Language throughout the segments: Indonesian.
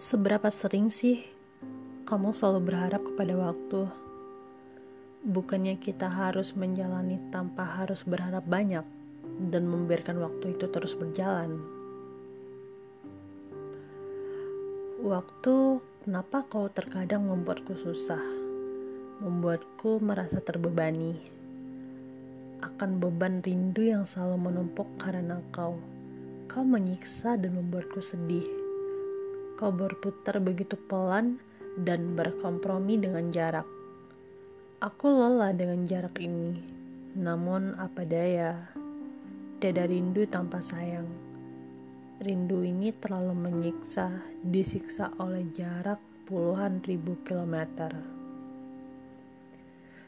Seberapa sering sih kamu selalu berharap kepada waktu? Bukannya kita harus menjalani tanpa harus berharap banyak dan membiarkan waktu itu terus berjalan. Waktu, kenapa kau terkadang membuatku susah? Membuatku merasa terbebani akan beban rindu yang selalu menumpuk karena kau. Kau menyiksa dan membuatku sedih kau berputar begitu pelan dan berkompromi dengan jarak. Aku lelah dengan jarak ini, namun apa daya, tiada rindu tanpa sayang. Rindu ini terlalu menyiksa, disiksa oleh jarak puluhan ribu kilometer.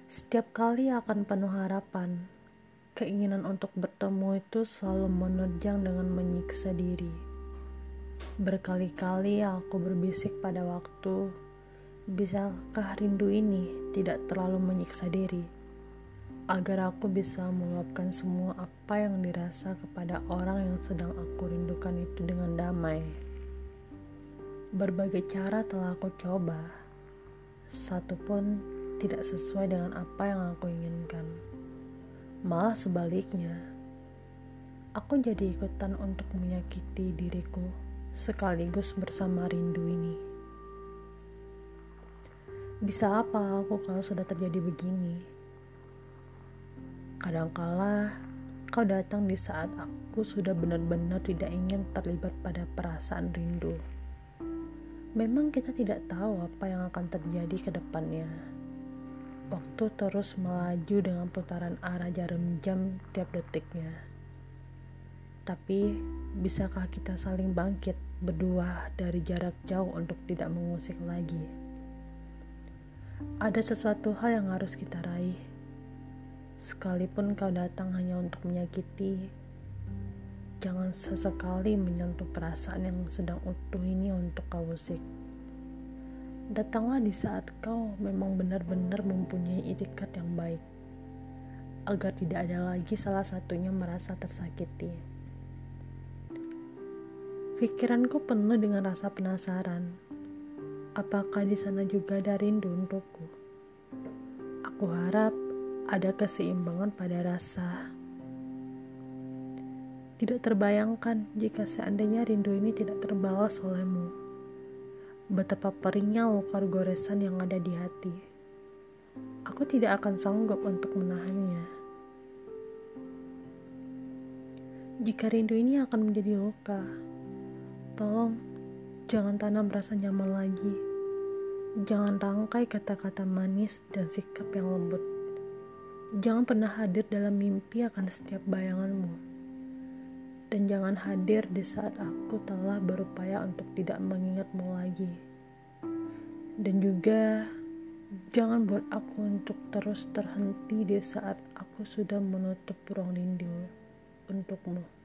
Setiap kali akan penuh harapan, keinginan untuk bertemu itu selalu menerjang dengan menyiksa diri. Berkali-kali aku berbisik pada waktu, bisakah rindu ini tidak terlalu menyiksa diri, agar aku bisa meluapkan semua apa yang dirasa kepada orang yang sedang aku rindukan itu dengan damai. Berbagai cara telah aku coba, satu pun tidak sesuai dengan apa yang aku inginkan. Malah sebaliknya, aku jadi ikutan untuk menyakiti diriku sekaligus bersama rindu ini. Bisa apa aku kalau sudah terjadi begini? Kadangkala kau datang di saat aku sudah benar-benar tidak ingin terlibat pada perasaan rindu. Memang kita tidak tahu apa yang akan terjadi ke depannya. Waktu terus melaju dengan putaran arah jarum jam tiap detiknya tapi, bisakah kita saling bangkit berdua dari jarak jauh untuk tidak mengusik lagi? Ada sesuatu hal yang harus kita raih. Sekalipun kau datang hanya untuk menyakiti, jangan sesekali menyentuh perasaan yang sedang utuh ini untuk kau usik. Datanglah di saat kau memang benar-benar mempunyai itikat yang baik, agar tidak ada lagi salah satunya merasa tersakiti. Pikiranku penuh dengan rasa penasaran. Apakah di sana juga ada rindu untukku? Aku harap ada keseimbangan pada rasa. Tidak terbayangkan jika seandainya rindu ini tidak terbalas olehmu. Betapa perihnya luka goresan yang ada di hati. Aku tidak akan sanggup untuk menahannya. Jika rindu ini akan menjadi luka, Tolong, jangan tanam rasa nyaman lagi. Jangan rangkai kata-kata manis dan sikap yang lembut. Jangan pernah hadir dalam mimpi akan setiap bayanganmu. Dan jangan hadir di saat aku telah berupaya untuk tidak mengingatmu lagi. Dan juga jangan buat aku untuk terus terhenti di saat aku sudah menutup ruang rindu untukmu.